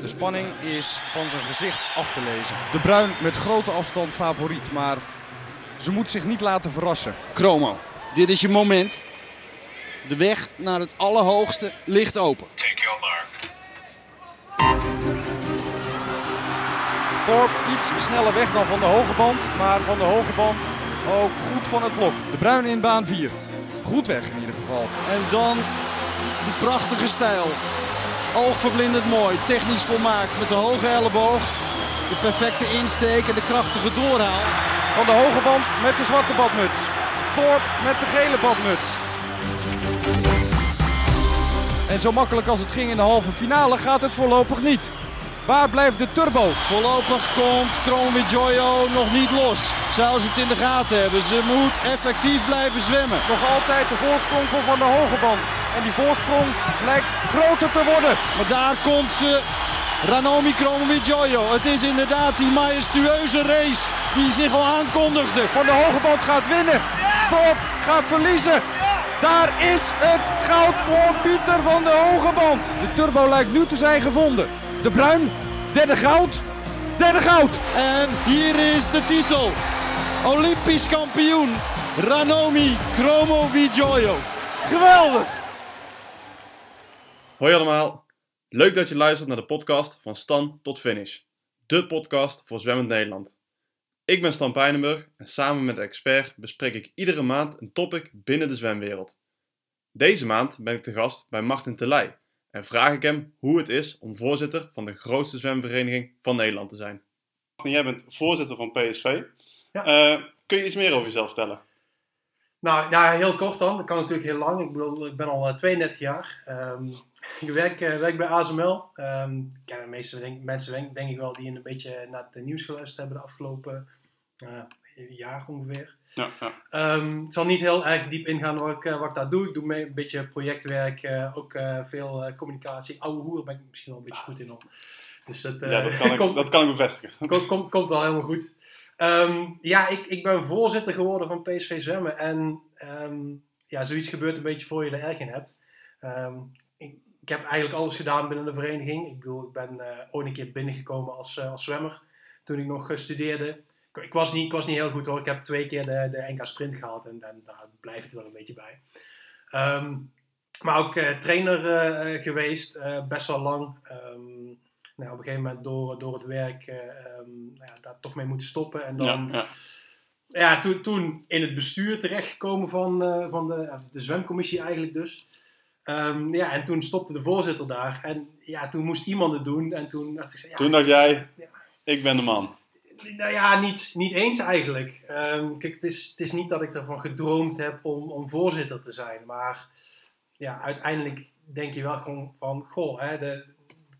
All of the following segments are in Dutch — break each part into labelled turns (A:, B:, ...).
A: De spanning is van zijn gezicht af te lezen. De Bruin met grote afstand favoriet, maar ze moet zich niet laten verrassen.
B: Chromo, dit is je moment. De weg naar het allerhoogste ligt open.
A: Thorpe iets sneller weg dan van de hoge band, maar van de hoge band ook goed van het blok. De Bruin in baan 4. Goed weg in ieder geval.
B: En dan die prachtige stijl. Oogverblindend mooi, technisch volmaakt met de hoge elleboog. De perfecte insteek en de krachtige doorhaal.
A: Van de hoge band met de zwarte badmuts. Thorpe met de gele badmuts. En zo makkelijk als het ging in de halve finale gaat het voorlopig niet. Waar blijft de turbo?
B: Voorlopig komt Kroonwit Joyo nog niet los. Zou ze het in de gaten hebben. Ze moet effectief blijven zwemmen.
A: Nog altijd de voorsprong voor Van de Hoge Band. En die voorsprong lijkt groter te worden.
B: Maar daar komt ze. Ranomi Kroonwit Joyo. Het is inderdaad die majestueuze race die zich al aankondigde.
A: Van de Hoge Band gaat winnen. Thorpe gaat verliezen. Daar is het goud voor Pieter van de Hoge Band. De turbo lijkt nu te zijn gevonden. De Bruin, derde goud. Derde goud.
B: En hier is de titel. Olympisch kampioen Ranomi Kromo Joyo.
A: Geweldig.
C: Hoi allemaal, leuk dat je luistert naar de podcast van Stan tot Finish. De podcast voor Zwemmend Nederland. Ik ben Stan Pijnenburg en samen met de expert bespreek ik iedere maand een topic binnen de zwemwereld. Deze maand ben ik te gast bij Martin Telij en vraag ik hem hoe het is om voorzitter van de grootste zwemvereniging van Nederland te zijn. Martin, jij bent voorzitter van PSV.
D: Ja.
C: Eh, kun je iets meer over jezelf vertellen?
D: Nou, nou, heel kort dan. Dat kan natuurlijk heel lang. Ik, bedoel, ik ben al eh, 32 jaar. Ehm, ik werk, eh, werk bij ASML. Ehm ik ken de meeste denk, mensen denk, denk ik wel die een beetje naar het nieuws geluisterd hebben de afgelopen eh, jaar ongeveer.
C: Ja, ja.
D: Ehm, ik zal niet heel erg diep ingaan wat ik, eh, wat ik daar doe. Ik doe mee een beetje projectwerk, eh, ook eh, veel eh, communicatie. Oude hoer ben ik misschien wel een beetje goed in op. Dus dat, eh,
C: ja dat, kan ik,
D: komt-
C: dat kan ik bevestigen.
D: Komt, komt wel helemaal goed. Ehm, ja, ik, ik ben voorzitter geworden van PSV Zwemmen. En ehm, ja, zoiets gebeurt een beetje voor je er erg in hebt. Ehm, ik, ik heb eigenlijk alles gedaan binnen de vereniging. Ik bedoel, ik ben eh, ooit een keer binnengekomen als, eh, als zwemmer. Toen ik nog eh, studeerde. Ik, ik was niet, ik was niet heel goed hoor. Ik heb twee keer de, de NK Sprint gehaald. En, en daar blijft het wel een beetje bij. Maar ook trainer geweest. best wel lang. Nou, op een gegeven moment door, door het werk eh, ehm, nou ja, daar toch mee moeten stoppen. En dan,
C: Ja,
D: ja,
C: ja.
D: toen, toen in het bestuur terechtgekomen van, eh, van de, de zwemcommissie eigenlijk dus. Ehm, ja, en toen stopte de voorzitter daar. En ja, toen moest iemand het doen. En toen had ik gezegd,
C: Toen dacht jij, ik ben de man.
D: nou ja, niet, niet eens eigenlijk. Ehm, kijk, het is, het is niet dat ik ervan gedroomd heb om, om voorzitter te zijn. Maar ja, uiteindelijk denk je wel gewoon van, goh, hè, de,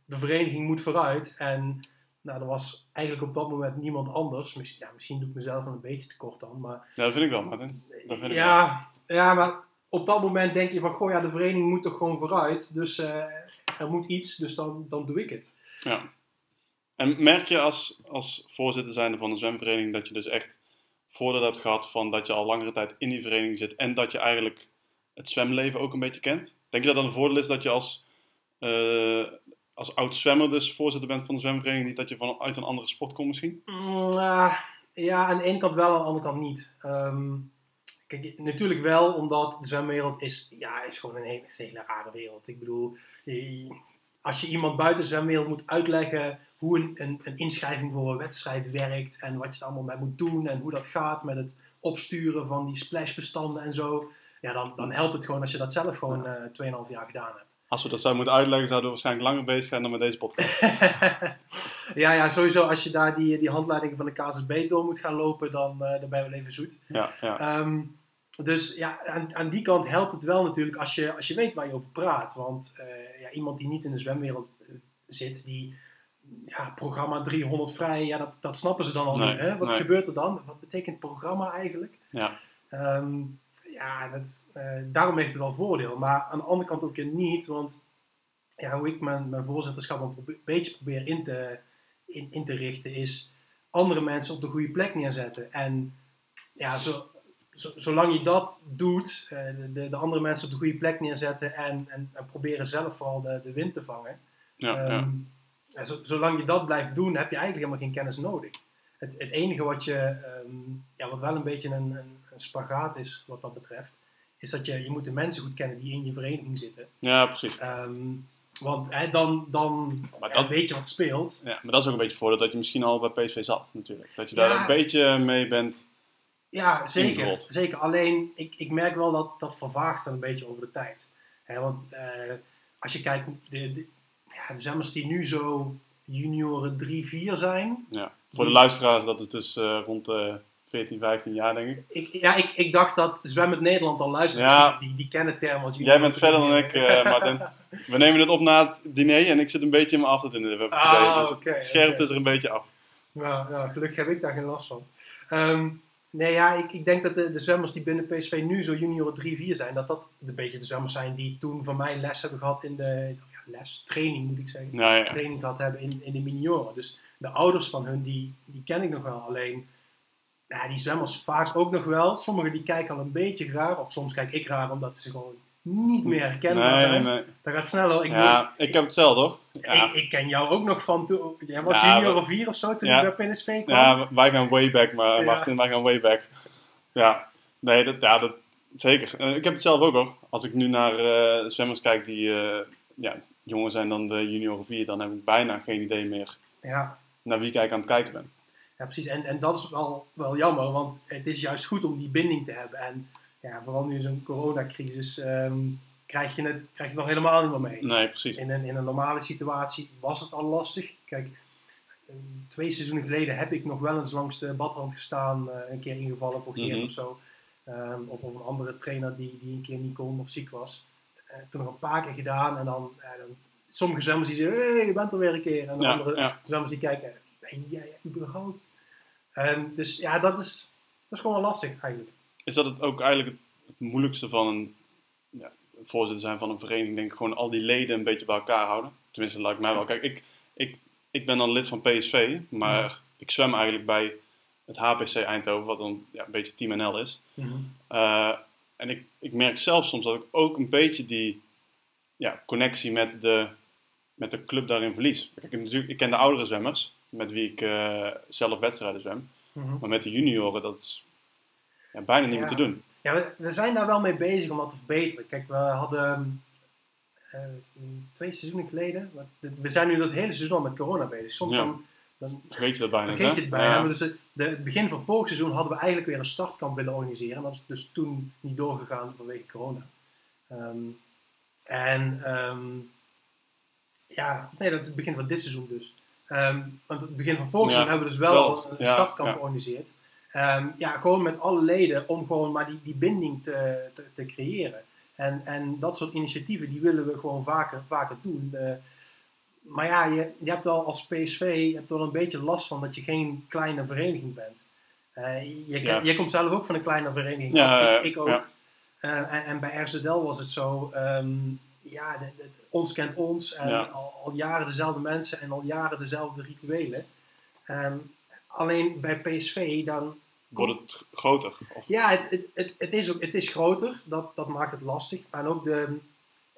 D: de vereniging moet vooruit. En nou, er was eigenlijk op dat moment niemand anders. Misschien, ja, misschien doe ik mezelf een beetje tekort dan. Maar
C: Ja, dat vind ik wel, Martin. Dat vind ik wel.
D: ja, ja, maar op dat moment denk je van, goh, ja, de vereniging moet toch gewoon vooruit. Dus eh, er moet iets, dus dan, dan doe ik het.
C: Ja. En merk je als, als voorzitter zijnde van een zwemvereniging dat je dus echt voordeel hebt gehad van dat je al langere tijd in die vereniging zit en dat je eigenlijk het zwemleven ook een beetje kent? Denk je dat dan een voordeel is dat je als, eh, als oud zwemmer dus voorzitter bent van de zwemvereniging, niet dat je vanuit een andere sport komt misschien?
D: Mm, ah, ja, aan de ene kant wel, aan de andere kant niet. Ehm, kijk, natuurlijk wel, omdat de zwemwereld is, ja, is gewoon een hele, een hele rare wereld. Ik bedoel, als je iemand buiten de zwemwereld moet uitleggen hoe een, een, een inschrijving voor een wedstrijd werkt en wat je er allemaal mee moet doen en hoe dat gaat met het opsturen van die splashbestanden en zo, ja, dan, dan helpt het gewoon als je dat zelf gewoon eh 2,5 jaar gedaan hebt.
C: Als we dat zouden moeten uitleggen, zouden we waarschijnlijk langer bezig zijn dan met deze podcast.
D: ja, ja, sowieso als je daar die, die handleidingen van de KZB door moet gaan lopen, dan, dan ben je wel even zoet.
C: Ja, ja.
D: Ehm, dus ja, aan, aan die kant helpt het wel natuurlijk als je, als je weet waar je over praat. Want eh, ja, iemand die niet in de zwemwereld eh, zit, die ja, programma 300 vrij, ja, dat, dat snappen ze dan al
C: Nee,
D: niet. Hè? Wat
C: nee.
D: gebeurt er dan? Wat betekent programma eigenlijk?
C: ja.
D: Ehm, ja, dat, eh, daarom heeft het wel voordeel. Maar aan de andere kant ook niet, want ja, hoe ik mijn, mijn voorzitterschap een beetje probeer in te, in, in te richten, is andere mensen op de goede plek neerzetten. En ja, zo, zo- zolang je dat doet, eh, de, de, de andere mensen op de goede plek neerzetten en, en, en proberen zelf vooral de, de wind te vangen.
C: Ja,
D: Ehm,
C: ja.
D: en zo- zolang je dat blijft doen, heb je eigenlijk helemaal geen kennis nodig. Het, het enige wat je, ehm, ja, wat wel een beetje een, een, een spagaat is wat dat betreft, is dat je, je moet de mensen goed kennen die in je vereniging zitten.
C: ja, precies.
D: Ehm, want hè, dan, dan
C: Maar dat-
D: weet je wat speelt.
C: Ja, maar dat is ook een beetje voordeel dat je misschien al bij PSV zat natuurlijk. Dat je daar
D: Ja.
C: een beetje mee bent.
D: Ja, zeker.
C: Ingerold.
D: zeker. Alleen, ik, ik merk wel dat dat vervaagt dan een beetje over de tijd. Hè, want eh, als je kijkt, de, de, ja, de die nu zo junioren 3, 4 zijn.
C: Ja. Voor de luisteraars, dat is dus eh, rond de 14, 15 jaar denk ik.
D: Ik, ja, ik, ik dacht dat Zwemmend Nederland al luistert.
C: Ja.
D: dus die, die kennen termen als
C: Jij bent verder dan ik, eh, Martin. We nemen het op na het diner en ik zit een beetje in mijn doen. We
D: Ah,
C: dus scherpt is er een beetje af.
D: Ja, gelukkig heb ik daar geen last van. Ehm, nee, ja, ik, ik denk dat de, de zwemmers die binnen PSV nu zo junioren 3, 4 zijn, dat dat een beetje de zwemmers zijn die toen van mij les hebben gehad in de ja, les, training moet ik zeggen.
C: Nou ja,
D: Training gehad hebben in, in de minioren. Dus de ouders van hun, die, die ken ik nog wel. Alleen, ja, die zwemmers vaak ook nog wel. Sommigen die kijken al een beetje raar, of soms kijk ik raar omdat ze gewoon niet meer herkenbaar
C: nee,
D: zijn.
C: nee.
D: Dat gaat sneller. Ik,
C: Ja, ik heb hetzelfde hoor. Ja,
D: ik, ik ken jou ook nog van toen. Jij was
C: Ja,
D: junior of 4 of zo toen
C: Ja.
D: je bij PSV kwam.
C: ja, wij gaan way back, maar. Martin, wij gaan way back. Ja, nee, dat, ja, dat, zeker. Eh, ik heb het zelf ook hoor. Als ik nu naar eh, zwemmers kijk die eh, ja, jonger zijn dan de junior 4, dan heb ik bijna geen idee meer
D: Ja,
C: naar wie ik eigenlijk aan het kijken ben.
D: Ja precies. En, en dat is wel, wel jammer, want het is juist goed om die binding te hebben. En ja, vooral nu zo'n coronacrisis ehm, krijg, je het, krijg je het nog helemaal niet meer mee.
C: Nee, precies.
D: In een, in een normale situatie was het al lastig. Kijk, eh, twee seizoenen geleden heb ik nog wel eens langs de badrand gestaan, eh, een keer ingevallen voor Geert
C: Mhm.
D: of zo. Ehm, of, of een andere trainer die, die een keer niet kon of ziek was. Eh, toen nog een paar keer gedaan en dan, eh, dan sommige zwemmers die zeggen, hé, hey, je bent er weer een keer. En de
C: Ja,
D: andere
C: ja.
D: zwemmers die kijken, ben jij überhaupt? Ehm, dus ja, dat is, dat is gewoon wel lastig eigenlijk.
C: Is dat het ook eigenlijk het, moeilijkste van een ja, voorzitter zijn van een vereniging? Denk ik gewoon al die leden een beetje bij elkaar houden. Tenminste, lijkt mij wel. Kijk, ik, ik, ik ben dan lid van PSV, maar ik zwem eigenlijk bij het HPC Eindhoven, wat dan ja, een beetje Team NL is. Eh, en ik, ik merk zelf soms dat ik ook een beetje die ja, connectie met de, met de club daarin verlies. Kijk, ik, natuurlijk, ik ken de oudere zwemmers, met wie ik eh, zelf wedstrijden zwem.
D: Mhm.
C: Maar met de junioren, dat is ja, bijna niet meer te doen.
D: Ja, we, we zijn daar wel mee bezig om dat te verbeteren. Kijk, we hadden eh, twee seizoenen geleden. wat- We zijn nu dat hele seizoen al met corona bezig. Soms dan, dan
C: Vergeet je dat bijna.
D: vergeet je het bijna.
C: Ja.
D: Dus het, de, het begin van vorig seizoen hadden we eigenlijk weer een startkamp willen organiseren. En dat is dus toen niet doorgegaan vanwege corona. Ehm, en ehm, ja, nee, dat is het begin van dit seizoen dus. Ehm, want het begin van vorig
C: Ja,
D: seizoen hebben we dus wel,
C: wel,
D: een
C: ja,
D: startkamp
C: ja.
D: georganiseerd. Ehm, ja, gewoon met alle leden om gewoon maar die, die binding te, te, te creëren. En, en dat soort initiatieven, die willen we gewoon vaker, vaker doen. Eh, maar ja, je, je hebt al als PSV je hebt wel een beetje last van dat je geen kleine vereniging bent. Eh, je,
C: Ja.
D: je komt zelf ook van een kleine vereniging.
C: Ja,
D: ik, ik ook.
C: ja.
D: Eh, en, en bij RZL was het zo, ehm, ja, de- de- ons kent ons. En
C: Ja.
D: al, al jaren dezelfde mensen en al jaren dezelfde rituelen. Ehm, alleen bij PSV dan
C: Wordt het groter? Of,
D: ja, het, het, het, het, is, ook, het is groter. Dat, dat maakt het lastig. En ook de...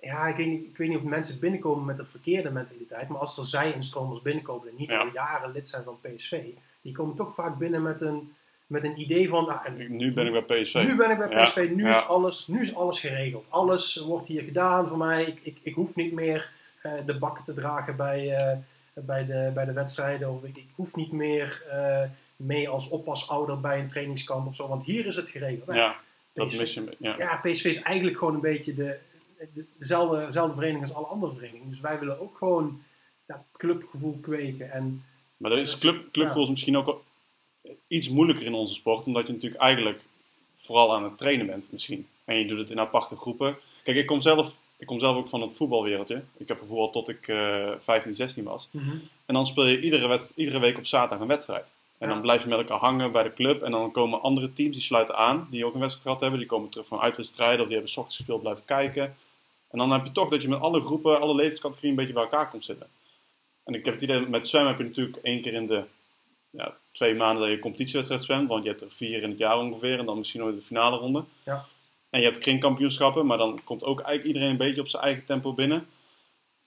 D: Ja, ik weet, niet, ik weet niet of mensen binnenkomen met de verkeerde mentaliteit. Maar als er zij-instromers binnenkomen en niet
C: Ja.
D: al jaren lid zijn van PSV. Die komen toch vaak binnen met een, met een idee van... ah,
C: nu ben ik bij PSV.
D: nu ben ik bij
C: Ja,
D: PSV, nu,
C: ja.
D: is alles, nu is alles geregeld. Alles wordt hier gedaan voor mij. Ik, ik, ik hoef niet meer eh, de bakken te dragen bij, eh, bij, de, bij de wedstrijden. Of ik, ik hoef niet meer eh, mee als oppasouder bij een trainingskamp of zo. Want hier is het geregeld.
C: Ja, dat
D: PSV.
C: mis je. Ja.
D: ja, PSV is eigenlijk gewoon een beetje de, de- dezelfde, dezelfde vereniging als alle andere verenigingen. Dus wij willen ook gewoon dat clubgevoel kweken. En
C: Maar dat is club, clubgevoel is misschien ook iets moeilijker in onze sport, omdat je natuurlijk eigenlijk vooral aan het trainen bent misschien. En je doet het in aparte groepen. Kijk, ik kom zelf, ik kom zelf ook van het voetbalwereldje. Ik heb gevoetbald tot ik eh 15, 16 was. En dan speel je iedere, iedere week op zaterdag een wedstrijd. En dan blijf je met elkaar hangen bij de club. En dan komen andere teams die sluiten aan, die ook een wedstrijd gehad hebben. Die komen terug van uitwedstrijden of die hebben 's ochtends gespeeld, blijven kijken. En dan heb je toch dat je met alle groepen, alle leeftijdscategorieën een beetje bij elkaar komt zitten. En ik heb het idee, met zwemmen heb je natuurlijk één keer in de ja, twee maanden dat je competitiewedstrijd zwemt, want je hebt er vier in het jaar ongeveer en dan misschien nog de finale ronde.
D: Ja.
C: En je hebt kringkampioenschappen, maar dan komt ook eigenlijk iedereen een beetje op zijn eigen tempo binnen.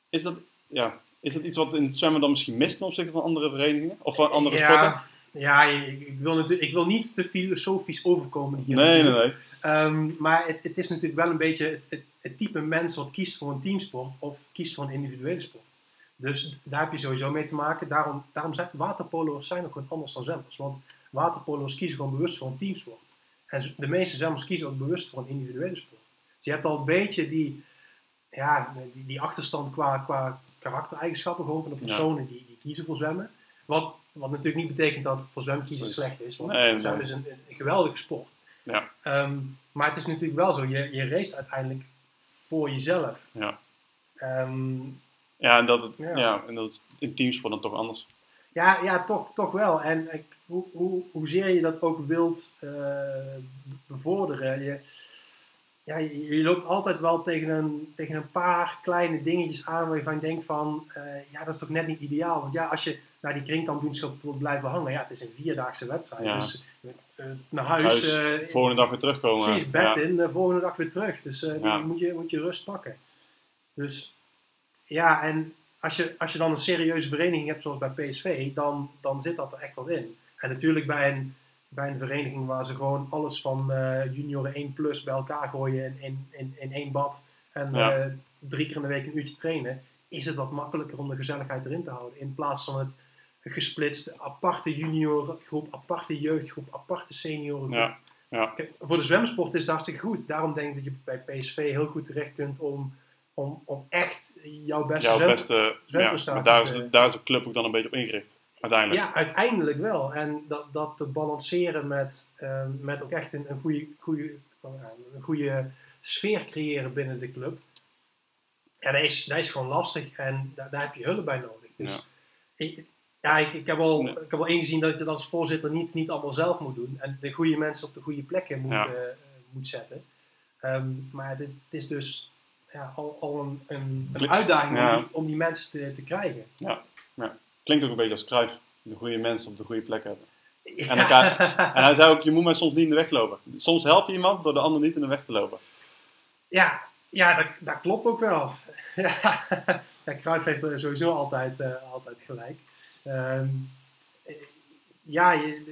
C: Is dat, ja, is dat iets wat in het zwemmen dan misschien mist ten opzichte van andere verenigingen? Of van andere sporten?
D: ja, ja, ik, wil natuurlijk, ik wil niet te filosofisch overkomen hier.
C: Nee, nee, nee.
D: Ehm, maar het, het is natuurlijk wel een beetje het, het, het type mens wat kiest voor een teamsport of kiest voor een individuele sport. Dus daar heb je sowieso mee te maken. Daarom, daarom zijn waterpolo's zijn ook gewoon anders dan zwemmers. Want waterpolo's kiezen gewoon bewust voor een teamsport. En de meeste zwemmers kiezen ook bewust voor een individuele sport. Dus je hebt al een beetje die, ja, die, die achterstand qua, qua karaktereigenschappen gewoon van de personen die, die kiezen voor zwemmen. Wat, wat natuurlijk niet betekent dat voor zwemmen kiezen
C: Dus-
D: slecht is. Want
C: Nee,
D: zwemmen is een, een geweldige sport.
C: Ja.
D: Ehm, maar het is natuurlijk wel zo, je, je race uiteindelijk voor jezelf.
C: Ja.
D: Ehm,
C: Ja, en dat, het,
D: Ja.
C: ja. en dat is in teamsport dan toch anders.
D: ja, ja toch, toch wel. En ik, hoe, hoe, hoezeer je dat ook wilt eh, bevorderen. Je, ja, je, je loopt altijd wel tegen een, tegen een paar kleine dingetjes aan waar je van denkt van, eh, ja, dat is toch net niet ideaal. Want ja, als je naar die kringkampioenschap wilt blijven hangen, ja, het is een vierdaagse wedstrijd.
C: Ja.
D: Dus eh, naar huis,
C: Huis, Volgende dag weer terugkomen.
D: Precies, bed
C: ja.
D: in, de volgende dag weer terug. Dus
C: Ja.
D: moet, je, moet je rust pakken. Dus ja, en als je, als je dan een serieuze vereniging hebt zoals bij PSV, dan, dan zit dat er echt wel in. En natuurlijk bij een, bij een vereniging waar ze gewoon alles van eh junioren 1 plus bij elkaar gooien in, in, in, in één bad en
C: Ja.
D: eh, drie keer in de week een uurtje trainen, is het wat makkelijker om de gezelligheid erin te houden. In plaats van het gesplitst aparte juniorengroep, aparte jeugdgroep, aparte seniorengroep.
C: Ja, ja.
D: Kijk, voor de zwemsport is het hartstikke goed. Daarom denk ik dat je bij PSV heel goed terecht kunt om, om, om echt jouw beste
C: Jouw beste, ja, maar daar is,
D: te-
C: daar is de club ook dan een beetje op ingericht. Uiteindelijk.
D: Ja, uiteindelijk wel. En dat, dat te balanceren met, ehm, met ook echt een, een, goede, goede, een goede sfeer creëren binnen de club. Ja, dat is, dat is gewoon lastig en daar, daar heb je hulp bij nodig. Dus
C: Ja.
D: ik, ja, ik, ik, heb al,
C: Nee.
D: ik heb al ingezien dat je dat als voorzitter niet, niet allemaal zelf moet doen. En de goede mensen op de goede plekken moet,
C: Ja.
D: eh, moet zetten. Ehm, maar dit, het is dus ja, al, al een, een, uitdaging
C: Ja.
D: om, die, om die mensen te, te krijgen.
C: Klinkt ook een beetje als Cruijff. De goede mensen op de goede plek hebben.
D: Ja.
C: En elkaar- En hij zei ook, je moet mij soms niet in de weg lopen. Soms help je iemand door de ander niet in de weg te lopen.
D: Ja, ja dat, dat klopt ook wel. ja, ja, Cruijff heeft sowieso altijd, eh, altijd gelijk. Ehm, eh, ja, je,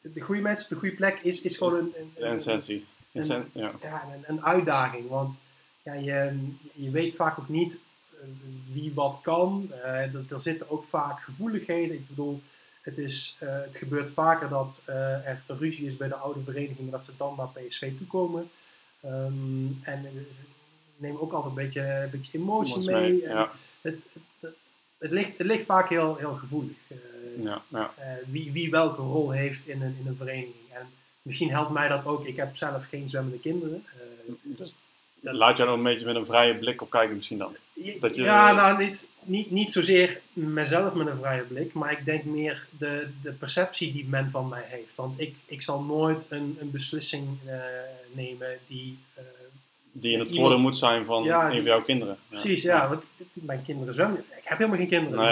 D: de, de goede mensen op de goede plek is, is gewoon een, een, een,
C: ja.
D: ja, een, een uitdaging. Want ja, je, je weet vaak ook niet eh, wie wat kan. Eh, er, er zitten ook vaak gevoeligheden. Ik bedoel, het, is, eh, het gebeurt vaker dat eh, er ruzie is bij de oude vereniging, dat ze dan naar PSV toekomen. Ehm en ze nemen ook altijd een beetje, een beetje emotie mee.
C: mee,
D: En
C: ja.
D: het, het, het, het ligt, het ligt vaak heel, heel gevoelig.
C: Ja, ja.
D: wie, wie welke rol heeft in een, in een vereniging. En misschien helpt mij dat ook. Ik heb zelf geen zwemmende kinderen.
C: Dus laat jou er een beetje met een vrije blik op kijken misschien dan. Dat je-
D: ja, nou, niet, niet, niet zozeer mezelf met een vrije blik, maar ik denk meer de, de perceptie die men van mij heeft. Want ik, ik zal nooit een, een beslissing eh, nemen die. eh,
C: Die in het
D: Iemand-
C: voordeel moet zijn van
D: Ja,
C: een van jouw kinderen.
D: Precies, ja. Want mijn kinderen zwemmen. Ik heb helemaal geen kinderen.
C: Nee,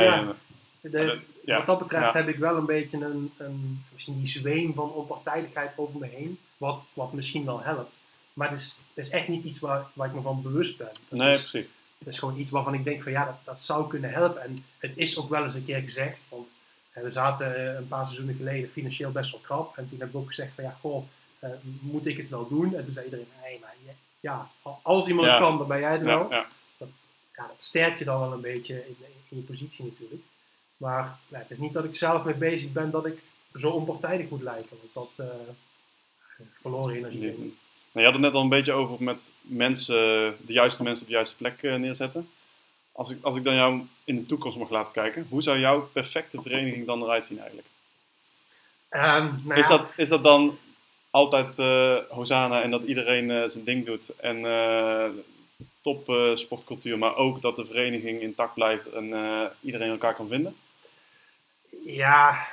D: dus ja, de-
C: ja,
D: wat dat betreft
C: ja.
D: heb ik wel een beetje een, een, misschien die zweem van onpartijdigheid over me heen. Wat, wat misschien wel helpt. Maar het is, het is echt niet iets waar, waar ik me van bewust ben. Het
C: Nee,
D: is-
C: precies.
D: Het is gewoon iets waarvan ik denk van ja, dat, dat zou kunnen helpen. En het is ook wel eens een keer gezegd. Want eh, we zaten eh, een paar seizoenen geleden financieel best wel krap. En toen heb ik ook gezegd van ja, goh, eh, moet ik het wel doen? En toen zei iedereen, nee, maar je- ja, als iemand
C: Ja.
D: het kan, dan ben jij er wel.
C: Ja, ja.
D: Ja, dat sterkt je dan wel een beetje in, in je positie natuurlijk. Maar ja, het is niet dat ik zelf mee bezig ben dat ik zo onpartijdig moet lijken. Want dat eh verloren energie.
C: Nou, je had het net al een beetje over met mensen, de juiste mensen op de juiste plek eh, neerzetten. Als ik, als ik dan jou in de toekomst mag laten kijken, hoe zou jouw perfecte vereniging dan eruit zien eigenlijk?
D: Ehm, nou
C: Is, dat, is dat dan altijd eh Hosanna en dat iedereen eh, zijn ding doet en top sportcultuur, maar ook dat de vereniging intact blijft en iedereen elkaar kan vinden?
D: Ja,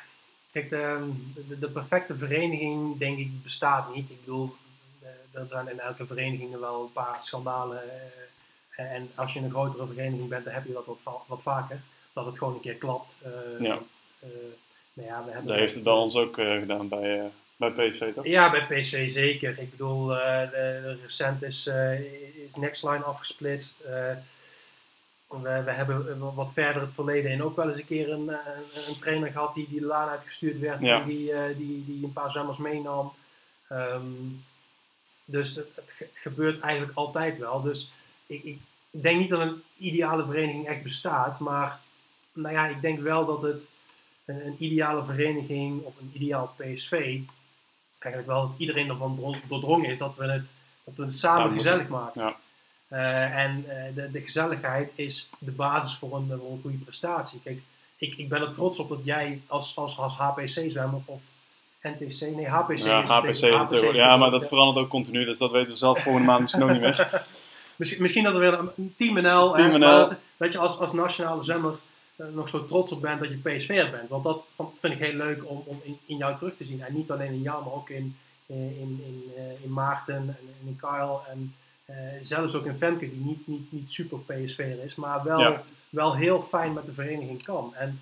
D: kijk, de, de, de perfecte vereniging denk ik bestaat niet. Ik bedoel, er zijn in elke vereniging wel een paar schandalen. eh, en als je een grotere vereniging bent, dan heb je dat wat, va- wat vaker. Dat het gewoon een keer klapt. eh,
C: Ja.
D: want, eh, nou ja, we hebben
C: Daar heeft het bij ons ook gedaan bij, bij PSV, toch?
D: Ja, bij PSV zeker. Ik bedoel, recent is, is Nextline afgesplitst. We, we hebben wat verder het verleden in ook wel eens een keer een, een, een trainer gehad die, die de laan uitgestuurd werd
C: Ja.
D: en die, die, die een paar zwemmers meenam. Ehm, dus het, het ge- gebeurt eigenlijk altijd wel. Dus ik, ik denk niet dat een ideale vereniging echt bestaat, maar nou ja, ik denk wel dat het een, een ideale vereniging of een ideaal PSV eigenlijk wel dat iedereen ervan dro- doordrongen is dat we het, dat we het samen
C: Ja,
D: gezellig maken.
C: ja.
D: Eh, en eh, de, de gezelligheid is de basis voor een, voor een goede prestatie. Kijk, ik, ik ben er trots op dat jij als, als, als HPC-zwemmer of NTC, nee HPC
C: Ja,
D: is
C: HPC
D: het
C: is het
D: HPC
C: Ja, maar dat verandert ook continu, dus dat weten we zelf volgende maand misschien ook niet meer.
D: Misschien, misschien dat er weer een, Team NL, hè,
C: Team NL.
D: dat, dat je als, als nationale zwemmer eh, nog zo trots op bent dat je PSV'er bent. Want dat vind ik heel leuk om, om in, in jou terug te zien. En niet alleen in jou, maar ook in, in, in, in, eh, in Maarten en in Kyle. En eh, zelfs ook in Femke, die niet, niet, niet super PSV'er is, maar wel,
C: Ja.
D: wel heel fijn met de vereniging kan. En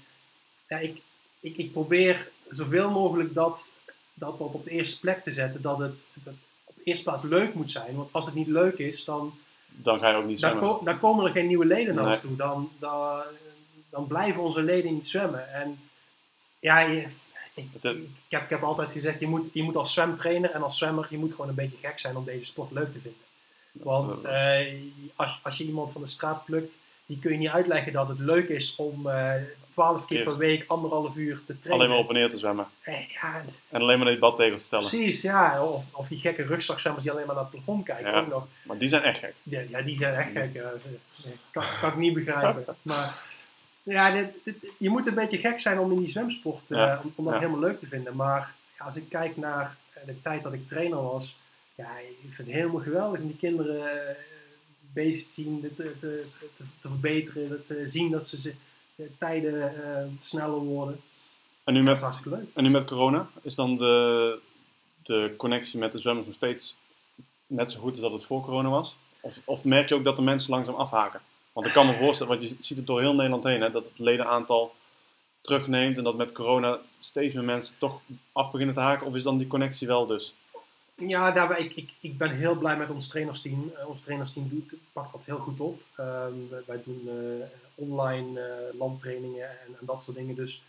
D: ja, ik, ik, ik probeer zoveel mogelijk dat, dat, dat op de eerste plek te zetten. Dat het, dat op de eerste plaats leuk moet zijn. Want als het niet leuk is, dan,
C: Dan ga je ook niet
D: dan,
C: zwemmen.
D: ko- dan komen er geen nieuwe leden naar
C: Nee.
D: ons toe. Dan, dan, dan blijven onze leden niet zwemmen. En ja, je- ik,
C: Het-
D: ik, heb, ik heb altijd gezegd, je moet, je moet als zwemtrainer en als zwemmer, je moet gewoon een beetje gek zijn om deze sport leuk te vinden. Want eh, als, als je iemand van de straat plukt, die kun je niet uitleggen dat het leuk is om eh, twaalf keer per week anderhalf uur te trainen.
C: Alleen maar op en neer te zwemmen.
D: Eh, ja,
C: En alleen maar die badtegels te tellen.
D: precies, ja. Of, of die gekke rugzakzwemmers die alleen maar naar het plafond kijken.
C: Ja.
D: Ook nog.
C: Maar die zijn echt gek.
D: Ja, ja, die zijn echt gek. Ja, kan, kan ik niet begrijpen. Maar ja, dit, dit- je moet een beetje gek zijn om in die zwemsport, eh, om, om dat helemaal leuk te vinden. Maar ja, als ik kijk naar eh, de tijd dat ik trainer was, ja, ik vind het helemaal geweldig om die kinderen eh, bezig te zien, te, te, te, te, te verbeteren, dat ze zien dat ze tijden eh, sneller worden.
C: En nu met, en nu met corona, is dan de, de connectie met de zwemmers nog steeds net zo goed als dat het voor corona was? Of, of merk je ook dat de mensen langzaam afhaken? Want ik kan me voorstellen, want je ziet het door heel Nederland heen, hè, dat het ledenaantal terugneemt en dat met corona steeds meer mensen toch af beginnen te haken. Of is dan die connectie wel dus?
D: Ja, daarbij, ik, ik, ik ben heel blij met ons trainersteam. Eh, ons trainersteam doet, pakt dat heel goed op. Ehm, wij- doen eh, online eh, landtrainingen en, en dat soort dingen. Dus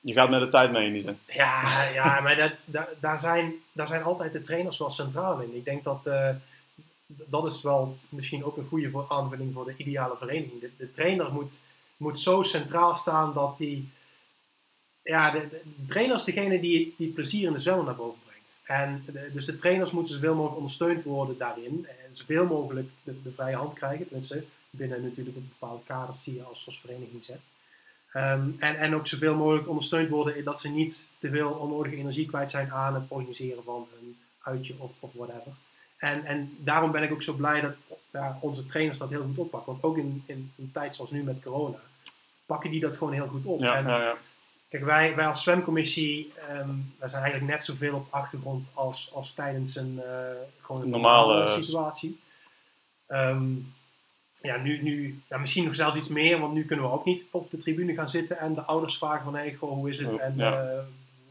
C: Je gaat met de tijd mee die zin.
D: ja, ja maar dat, daar, daar, zijn, daar zijn altijd de trainers wel centraal in. Ik denk dat dat is wel misschien ook een goede voor, aanvulling voor de ideale vereniging. De, de trainer moet, moet zo centraal staan dat die... Ja, de, de, de trainer is degene die, die plezier in de zwemmen naar boven brengt. En de- dus de trainers moeten zoveel mogelijk ondersteund worden daarin. En zoveel mogelijk de, de vrije hand krijgen. Tenminste, binnen natuurlijk een bepaalde kaders die je als, als vereniging zet. Ehm, en, en ook zoveel mogelijk ondersteund worden in dat ze niet te veel onnodige energie kwijt zijn aan het organiseren van een uitje of, of whatever. En, en daarom ben ik ook zo blij dat ja, onze trainers dat heel goed oppakken. Want ook in, in een tijd zoals nu met corona, pakken die dat gewoon heel goed op.
C: Ja,
D: en,
C: ja, ja.
D: Kijk, wij, wij als zwemcommissie, wij zijn eigenlijk net zoveel op de achtergrond als, als tijdens een, eh, gewoon een
C: Normale,
D: normale, situatie. Ehm, ja, nu, nu ja, misschien nog zelfs iets meer, want nu kunnen we ook niet op de tribune gaan zitten en de ouders vragen van, hé, goh, hoe is het? En
C: Ja.
D: eh,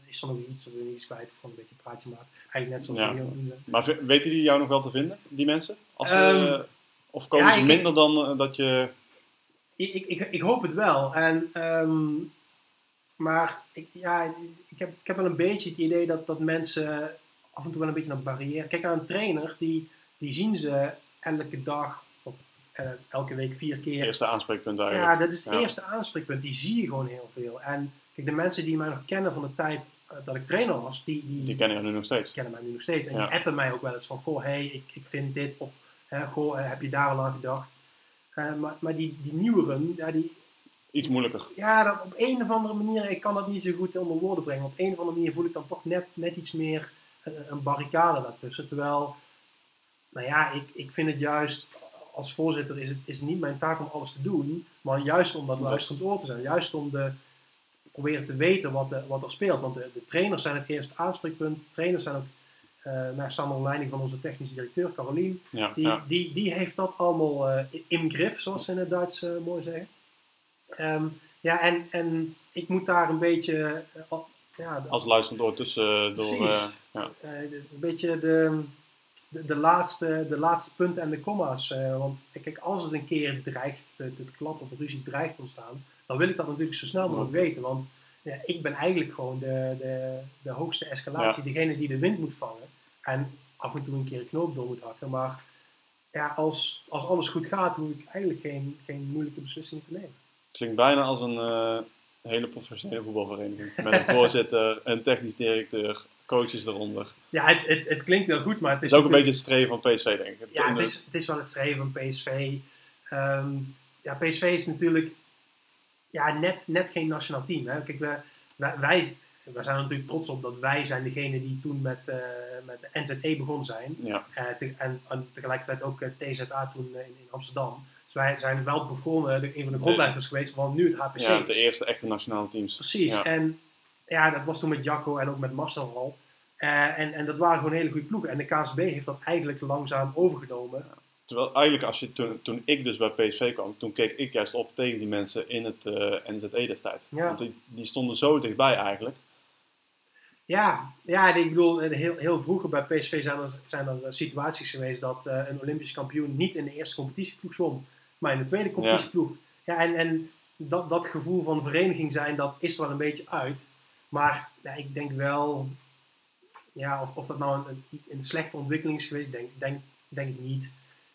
D: is er nog iets, of wil je iets kwijt? Gewoon een beetje een praatje maken. Eigenlijk net zoals
C: Ja.
D: we hier doen.
C: Maar weten die jou nog wel te vinden, die mensen? Als ze,
D: Ehm,
C: eh, of komen ze minder dan eh, dat je...
D: Ik, ik, ik, ik hoop het wel. En, ehm, maar ik, ja, ik, heb, ik heb wel een beetje het idee dat, dat mensen af en toe wel een beetje een barrière... Kijk, aan een trainer, die, die zien ze elke dag of eh, elke week vier keer.
C: Eerste aanspreekpunt
D: Ja,
C: eigenlijk.
D: dat is het
C: Ja.
D: eerste aanspreekpunt. Die zie je gewoon heel veel. En kijk, de mensen die mij nog kennen van de tijd eh, dat ik trainer was, die, die,
C: Die kennen je nu nog steeds.
D: kennen mij nu nog steeds. En
C: Ja.
D: die appen mij ook wel eens van, goh, hey, ik, ik vind dit. Of, hè, goh, eh, heb je daar al aan gedacht? Maar, maar die, die nieuweren, ja, die,
C: Iets moeilijker.
D: ja, dat op een of andere manier, ik kan dat niet zo goed onder woorden brengen. Op een of andere manier voel ik dan toch net, net iets meer eh, een barricade daartussen. Terwijl, nou ja, ik, ik vind het juist, als voorzitter is het, is niet mijn taak om alles te doen. Maar juist om dat luisterend oor te zijn. Juist om de, proberen te weten wat, er- wat er speelt. Want de, de trainers zijn het eerste aanspreekpunt. De trainers zijn ook, eh naar staan onder leiding van onze technische directeur, Carolien.
C: Ja,
D: Die,
C: ja.
D: die, die heeft dat allemaal eh in grif, zoals ze in het Duits eh, mooi zeggen. Ehm, ja, en, en ik moet daar een beetje, eh, ja,
C: Als luisterend door tussen... Door, eh, ja.
D: eh, een beetje de, de, de, laatste, de laatste punten en de comma's. eh, want kijk, als het een keer dreigt te klappen of ruzie dreigt te ontstaan, dan wil ik dat natuurlijk zo snel mogelijk weten. Want ja, ik ben eigenlijk gewoon de, de, de hoogste escalatie, degene die de wind moet vangen. En af en toe een keer een knoop door moet hakken. Maar ja, als, als alles goed gaat, hoef ik eigenlijk geen, geen moeilijke beslissingen te nemen.
C: Klinkt bijna als een eh, hele professionele voetbalvereniging. Met een voorzitter, een technisch directeur, coaches eronder.
D: Ja, het, het, het klinkt heel goed, maar het
C: Het
D: is,
C: ook een beetje het streven van PSV, denk ik.
D: Ja,
C: In
D: het is, het is wel het streven van PSV. Ehm, ja, PSV is natuurlijk ja, net, net geen nationaal team. Hè. Kijk, wij, wij, wij, wij zijn er natuurlijk trots op dat wij zijn degene die toen met, eh, met de NZE begonnen zijn.
C: Ja,
D: Eh, te- en, en tegelijkertijd ook TZA toen in, in Amsterdam. Dus wij zijn wel begonnen, de, een van de grondleggers geweest van nu het HPC.
C: ja, de eerste echte nationale teams.
D: Precies.
C: Ja.
D: En ja, dat was toen met Jacco en ook met Marcel al. Eh, en, en dat waren gewoon hele goede ploegen. En de KSB heeft dat eigenlijk langzaam overgenomen.
C: Terwijl eigenlijk, als je, toen, toen ik dus bij PSV kwam, toen keek ik juist op tegen die mensen in het eh, NZE destijds.
D: Ja.
C: Want die, die stonden zo dichtbij eigenlijk.
D: Ja, ja ik bedoel, eh, heel, heel vroeger bij PSV zijn er, zijn er eh, situaties geweest dat eh, een Olympisch kampioen niet in de eerste competitieploeg zwom, maar in de tweede competitieploeg. Ja, en, en dat, dat gevoel van vereniging zijn, dat is er wel een beetje uit. Maar ja, ik denk wel, ja, of, of dat nou een, een, een slechte ontwikkeling is geweest, denk, denk, denk ik niet.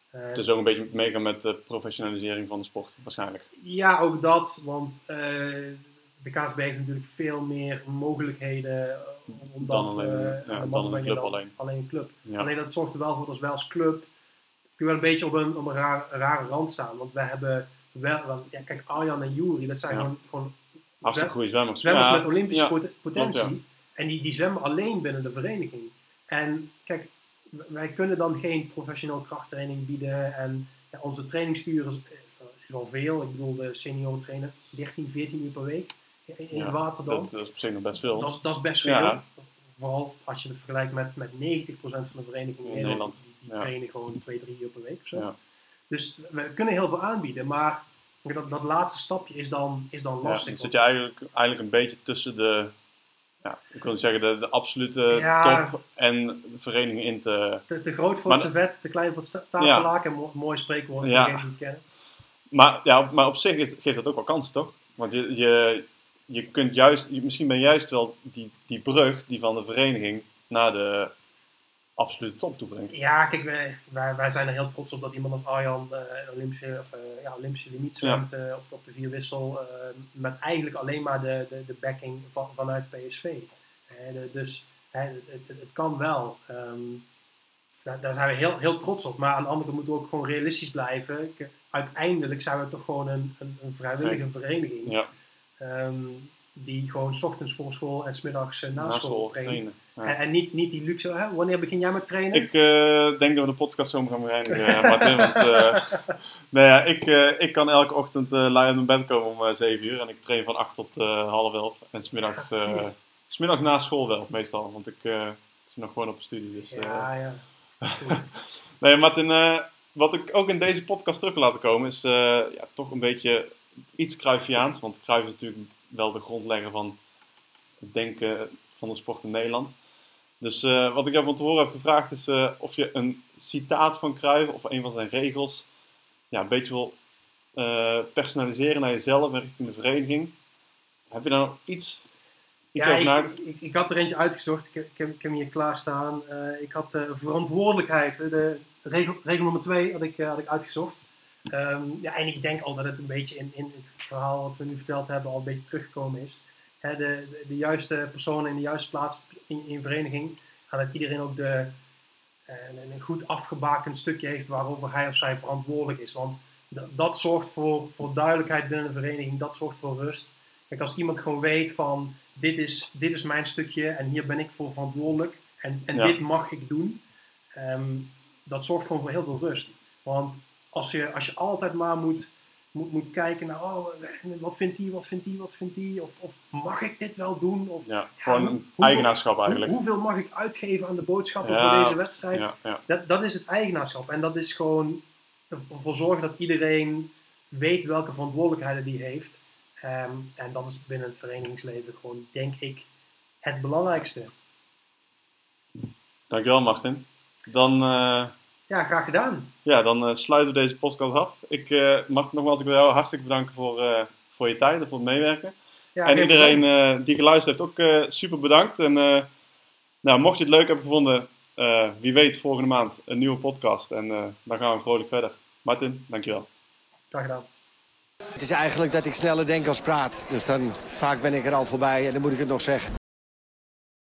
D: Eh,
C: Het is ook een beetje meegaan met de professionalisering van de sport, waarschijnlijk.
D: Ja, ook dat, want eh, de KSB heeft natuurlijk veel meer mogelijkheden. eh, Omdat,
C: Dan alleen, ja, dan een club
D: dan
C: alleen.
D: alleen een club.
C: Ja.
D: Alleen dat zorgt er wel voor dat wij als club wel een beetje op een, op een raar- rare rand staan. Want we hebben wel, ja, kijk, Arjan en Juri, dat zijn
C: Ja.
D: gewoon, gewoon
C: Hartstikke goede zwemmers.
D: zwemmers
C: Ja,
D: met Olympische
C: ja,
D: potentie. En die, die zwemmen alleen binnen de vereniging. En kijk, wij kunnen dan geen professioneel krachttraining bieden. En onze trainingsuren is, is wel veel. Ik bedoel, de senioren trainen 13, 14 uur per week in, water dan.
C: Dat, dat is op zich nog best veel.
D: Dat is, dat is best veel. Vooral als je het vergelijkt met, met 90% van de verenigingen in Nederland. Die
C: ja.
D: trainen gewoon 2, 3 uur per week of zo.
C: Ja.
D: Dus we kunnen heel veel aanbieden. Maar dat, dat laatste stapje is dan, is dan lastig.
C: dan zit je eigenlijk, eigenlijk een beetje tussen de, ja, ik wil zeggen de, de absolute top en de vereniging in te...
D: te, te groot voor het servet, te klein voor het tafellaken. Mo mooi spreekwoord
C: Ja.
D: die kennen.
C: Maar, ja, maar op zich is, geeft dat ook wel kansen, toch? Want je, je, je kunt juist, je- misschien ben je juist wel die, die brug die van de vereniging naar de absolute top toe brengt.
D: Ja, kijk, wij, wij, wij zijn er heel trots op dat iemand als Arjan eh, Olympische, of, eh, ja, Olympische limiet zwemt eh, op, op de vierwissel. met eigenlijk alleen maar de, de, de backing van, vanuit PSV. De- dus het, het, het kan wel. Ehm, daar, daar zijn we heel, heel trots op. Maar aan de andere kant moeten we ook gewoon realistisch blijven. Uiteindelijk zijn we toch gewoon een, een, een vrijwillige vereniging.
C: Ja,
D: ehm, die gewoon 's ochtends voor school en 's middags eh, na,
C: na
D: school, traint.
C: trainen. Ja.
D: En, en niet, niet die luxe, hè? wanneer begin jij met trainen?
C: Ik eh, denk dat we de podcast zo gaan bereinigen, eh, Martin. Want, nou ja, ik, ik kan elke ochtend lui uit mijn bed komen om eh 7 uur. En ik train van 8 tot half 11. En smiddags,
D: Ja,
C: smiddags na school wel, meestal. Want ik, zit nog gewoon op studie. Dus,
D: ja, ja.
C: Nee, Martin, wat ik ook in deze podcast terug wil laten komen is ja, toch een beetje iets Cruyffiaans. Want Cruyff is natuurlijk wel de grondlegger van het denken van de sport in Nederland. Dus eh, wat ik jou van tevoren heb gevraagd is eh, of je een citaat van Cruyff of een van zijn regels ja, een beetje wil eh, personaliseren naar jezelf en richting de vereniging. Heb je daar nog iets, iets
D: Ja,
C: over
D: ik,
C: nagedacht?
D: ik, ik had er eentje uitgezocht. Ik, ik, heb, ik heb hem hier klaarstaan. Ik had de verantwoordelijkheid. De regel, regel nummer twee had ik, had ik uitgezocht. Ehm, ja, en ik denk al dat het een beetje in, in het verhaal wat we nu verteld hebben al een beetje teruggekomen is. De, de, de juiste personen in de juiste plaats in, in vereniging. En dat iedereen ook de, eh, een, een goed afgebakend stukje heeft waarover hij of zij verantwoordelijk is. Want dat, dat zorgt voor, voor duidelijkheid binnen de vereniging. Dat zorgt voor rust. Kijk, als iemand gewoon weet van dit is, dit is mijn stukje en hier ben ik voor verantwoordelijk en, en
C: Ja.
D: dit mag ik doen, ehm, dat zorgt gewoon voor heel veel rust. Want als je, als je altijd maar moet, moet, moet kijken naar oh, wat vindt die, wat vindt die, wat vindt die, of, of mag ik dit wel doen? Of
C: Ja, gewoon
D: hoeveel-
C: eigenaarschap
D: hoe-
C: eigenlijk.
D: hoeveel mag ik uitgeven aan de boodschappen
C: Ja,
D: voor deze wedstrijd?
C: Ja.
D: Dat, dat is het eigenaarschap. En dat is gewoon ervoor zorgen dat iedereen weet welke verantwoordelijkheden die heeft. Ehm, en dat is binnen het verenigingsleven gewoon, denk ik, het belangrijkste.
C: Dankjewel Martin. Dan, uh,
D: ja, graag gedaan.
C: Ja, dan uh, sluiten we deze podcast af. Ik uh, mag nogmaals ik wil jou hartstikke bedanken voor, voor je tijd en voor het meewerken. Ja, en iedereen die geluisterd heeft ook super bedankt. En nou, mocht je het leuk hebben gevonden, wie weet volgende maand een nieuwe podcast. En dan gaan we vrolijk verder. Martin, dankjewel.
D: Graag gedaan.
B: Het is eigenlijk dat ik sneller denk als praat. Dus dan vaak ben ik er al voorbij en dan moet ik het nog zeggen.